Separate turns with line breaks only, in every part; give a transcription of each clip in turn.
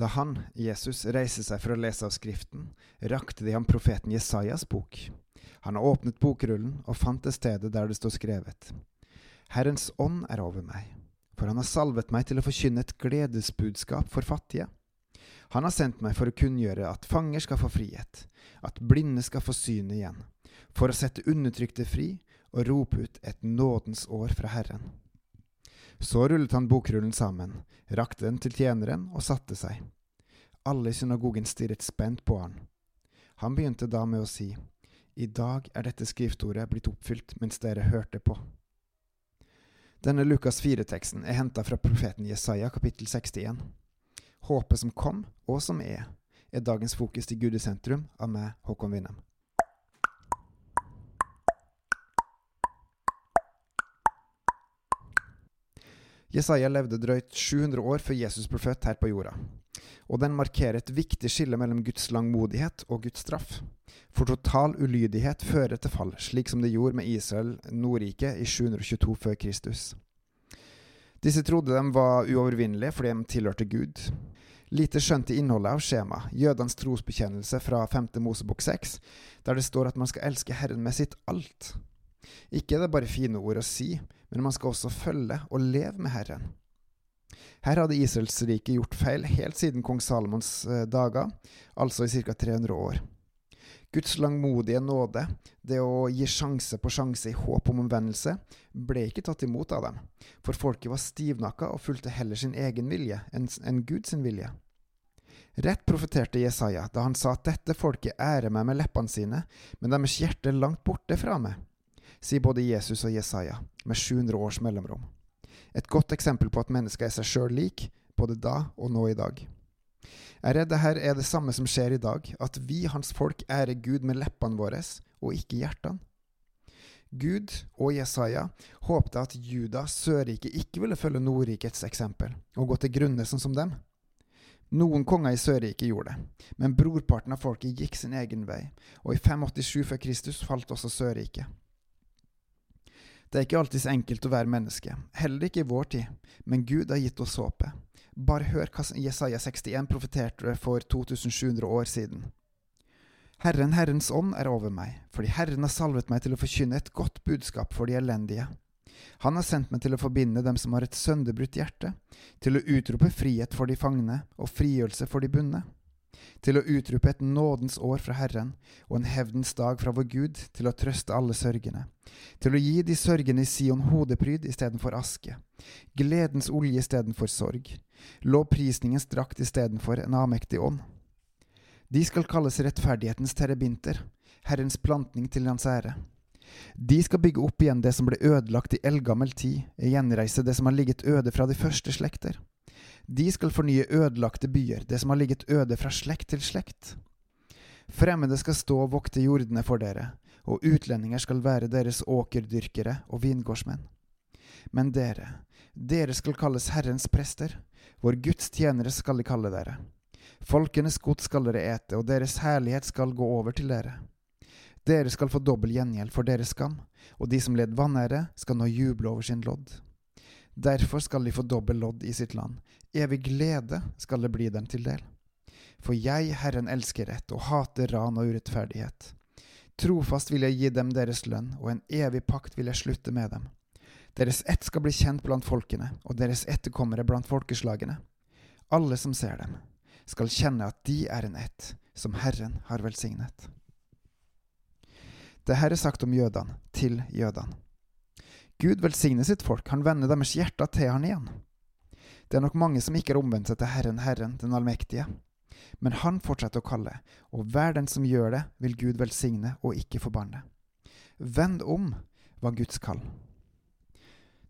Da han, Jesus, reiste seg for å lese av Skriften, rakte de ham profeten Jesajas bok. Han har åpnet bokrullen og fant det stedet der det står skrevet. Herrens ånd er over meg, for han har salvet meg til å forkynne et gledesbudskap for fattige. Han har sendt meg for å kunngjøre at fanger skal få frihet, at blinde skal få syne igjen, for å sette undertrykte fri og rope ut et nådens år fra Herren. Så rullet han bokrullen sammen, rakte den til tjeneren og satte seg. Alle i synagogen stirret spent på han. Han begynte da med å si, I dag er dette skriftordet blitt oppfylt mens dere hørte på. Denne Lukas 4-teksten er henta fra profeten Jesaja kapittel 61. Håpet som kom, og som er, er dagens fokus til Gud i sentrum av meg, Håkon Winnem. Jesaja levde drøyt 700 år før Jesus ble født her på jorda, og den markerer et viktig skille mellom Guds langmodighet og Guds straff. For total ulydighet fører til fall, slik som det gjorde med Israel Nordrike i 722 før Kristus. Disse trodde de var uovervinnelige fordi de tilhørte Gud. Lite skjønt i innholdet av skjemaet, jødenes trosbekjennelse fra 5. Mosebok 6, der det står at man skal elske Herren med sitt alt. Ikke er det bare fine ord å si, men man skal også følge og leve med Herren. Her hadde Israelsriket gjort feil helt siden kong Salomons eh, dager, altså i ca. 300 år. Guds langmodige nåde, det å gi sjanse på sjanse i håp om omvendelse, ble ikke tatt imot av dem, for folket var stivnakka og fulgte heller sin egen vilje enn Guds vilje. Rett profeterte Jesaja da han sa at dette folket ærer meg med leppene sine, men deres hjerte er langt borte fra meg sier både Jesus og Jesaja, med 700 års mellomrom. Et godt eksempel på at mennesket er seg sjøl lik, både da og nå i dag. Jeg er redd det her er det samme som skjer i dag, at vi, hans folk, ærer Gud med leppene våre og ikke hjertene. Gud og Jesaja håpte at Juda, Sørriket, ikke ville følge Nordrikets eksempel og gå til grunne sånn som dem. Noen konger i Sørriket gjorde det, men brorparten av folket gikk sin egen vei, og i 587 før Kristus falt også Sørriket. Det er ikke alltid så enkelt å være menneske, heller ikke i vår tid, men Gud har gitt oss håpet. Bare hør hva Jesaja 61 profeterte for 2700 år siden. Herren, Herrens ånd er over meg, fordi Herren har salvet meg til å forkynne et godt budskap for de elendige. Han har sendt meg til å forbinde dem som har et sønderbrutt hjerte, til å utrope frihet for de fangne og frigjørelse for de bundne til å utrope et nådens år fra Herren og en hevdens dag fra vår Gud, til å trøste alle sørgende, til å gi de sørgende i Sion hodepryd istedenfor aske, gledens olje istedenfor sorg, lovprisningens drakt istedenfor en avmektig ånd. De skal kalles rettferdighetens terebinter, Herrens plantning til hans ære. De skal bygge opp igjen det som ble ødelagt i eldgammel tid, gjenreise det som har ligget øde fra de første slekter. De skal fornye ødelagte byer, det som har ligget øde fra slekt til slekt. Fremmede skal stå og vokte jordene for dere, og utlendinger skal være deres åkerdyrkere og vingårdsmenn. Men dere, dere skal kalles Herrens prester, vår Guds tjenere skal de kalle dere. Folkenes gods skal dere ete, og deres herlighet skal gå over til dere. Dere skal få dobbel gjengjeld for deres skam, og de som led vanære, skal nå juble over sin lodd. Derfor skal de få dobbel lodd i sitt land. Evig glede skal det bli dem til del. For jeg, Herren, elsker rett og hater ran og urettferdighet. Trofast vil jeg gi dem deres lønn, og en evig pakt vil jeg slutte med dem. Deres ett skal bli kjent blant folkene, og deres etterkommere blant folkeslagene. Alle som ser dem, skal kjenne at de er en ett, som Herren har velsignet. Det her er sagt om jødene, til jødene. Gud velsigner sitt folk, han vender deres hjerter til han igjen. Det er nok mange som ikke har omvendt seg til Herren, Herren, den allmektige. Men han fortsetter å kalle, og hver den som gjør det, vil Gud velsigne og ikke forbanne. Vend om var Guds kall.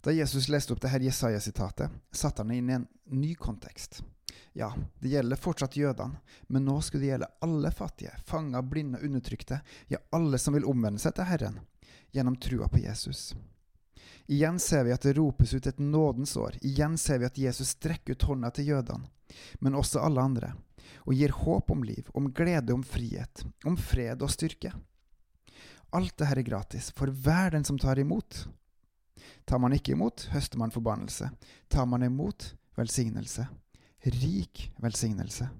Da Jesus leste opp dette Jesaja-sitatet, satte han det inn i en ny kontekst. Ja, det gjelder fortsatt jødene, men nå skulle det gjelde alle fattige, fanger, blinde, undertrykte, ja, alle som vil omvende seg til Herren, gjennom trua på Jesus. Igjen ser vi at det ropes ut et nådens år. Igjen ser vi at Jesus strekker ut hånda til jødene, men også alle andre, og gir håp om liv, om glede, om frihet, om fred og styrke. Alt dette er gratis for hver den som tar imot. Tar man ikke imot, høster man forbannelse. Tar man imot, velsignelse. rik velsignelse.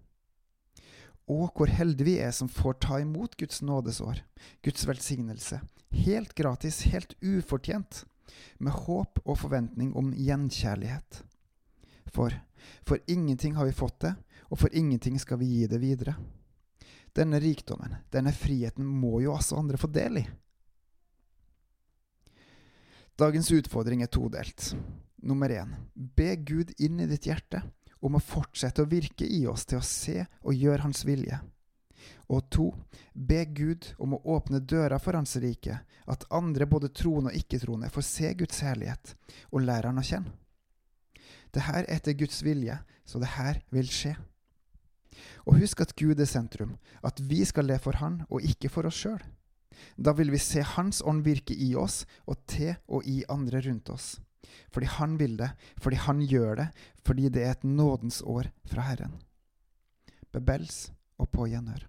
Og hvor heldige vi er som får ta imot Guds nådesår, Guds velsignelse, helt gratis, helt ufortjent, med håp og forventning om gjenkjærlighet. For for ingenting har vi fått det, og for ingenting skal vi gi det videre. Denne rikdommen, denne friheten, må jo også andre få del i. Dagens utfordring er todelt. Nummer én, be Gud inn i ditt hjerte om å fortsette å virke i oss til å se og gjøre Hans vilje. Og to, be Gud om å åpne døra for Hans rike, at andre, både troende og ikke-troende, får se Guds herlighet og lære Han å kjenne. Det her er etter Guds vilje, så det her vil skje. Og husk at Gud er sentrum, at vi skal le for Han og ikke for oss sjøl. Da vil vi se Hans ånd virke i oss og til og i andre rundt oss. Fordi Han vil det, fordi Han gjør det, fordi det er et nådens år fra Herren. Bebels og på gjenhør.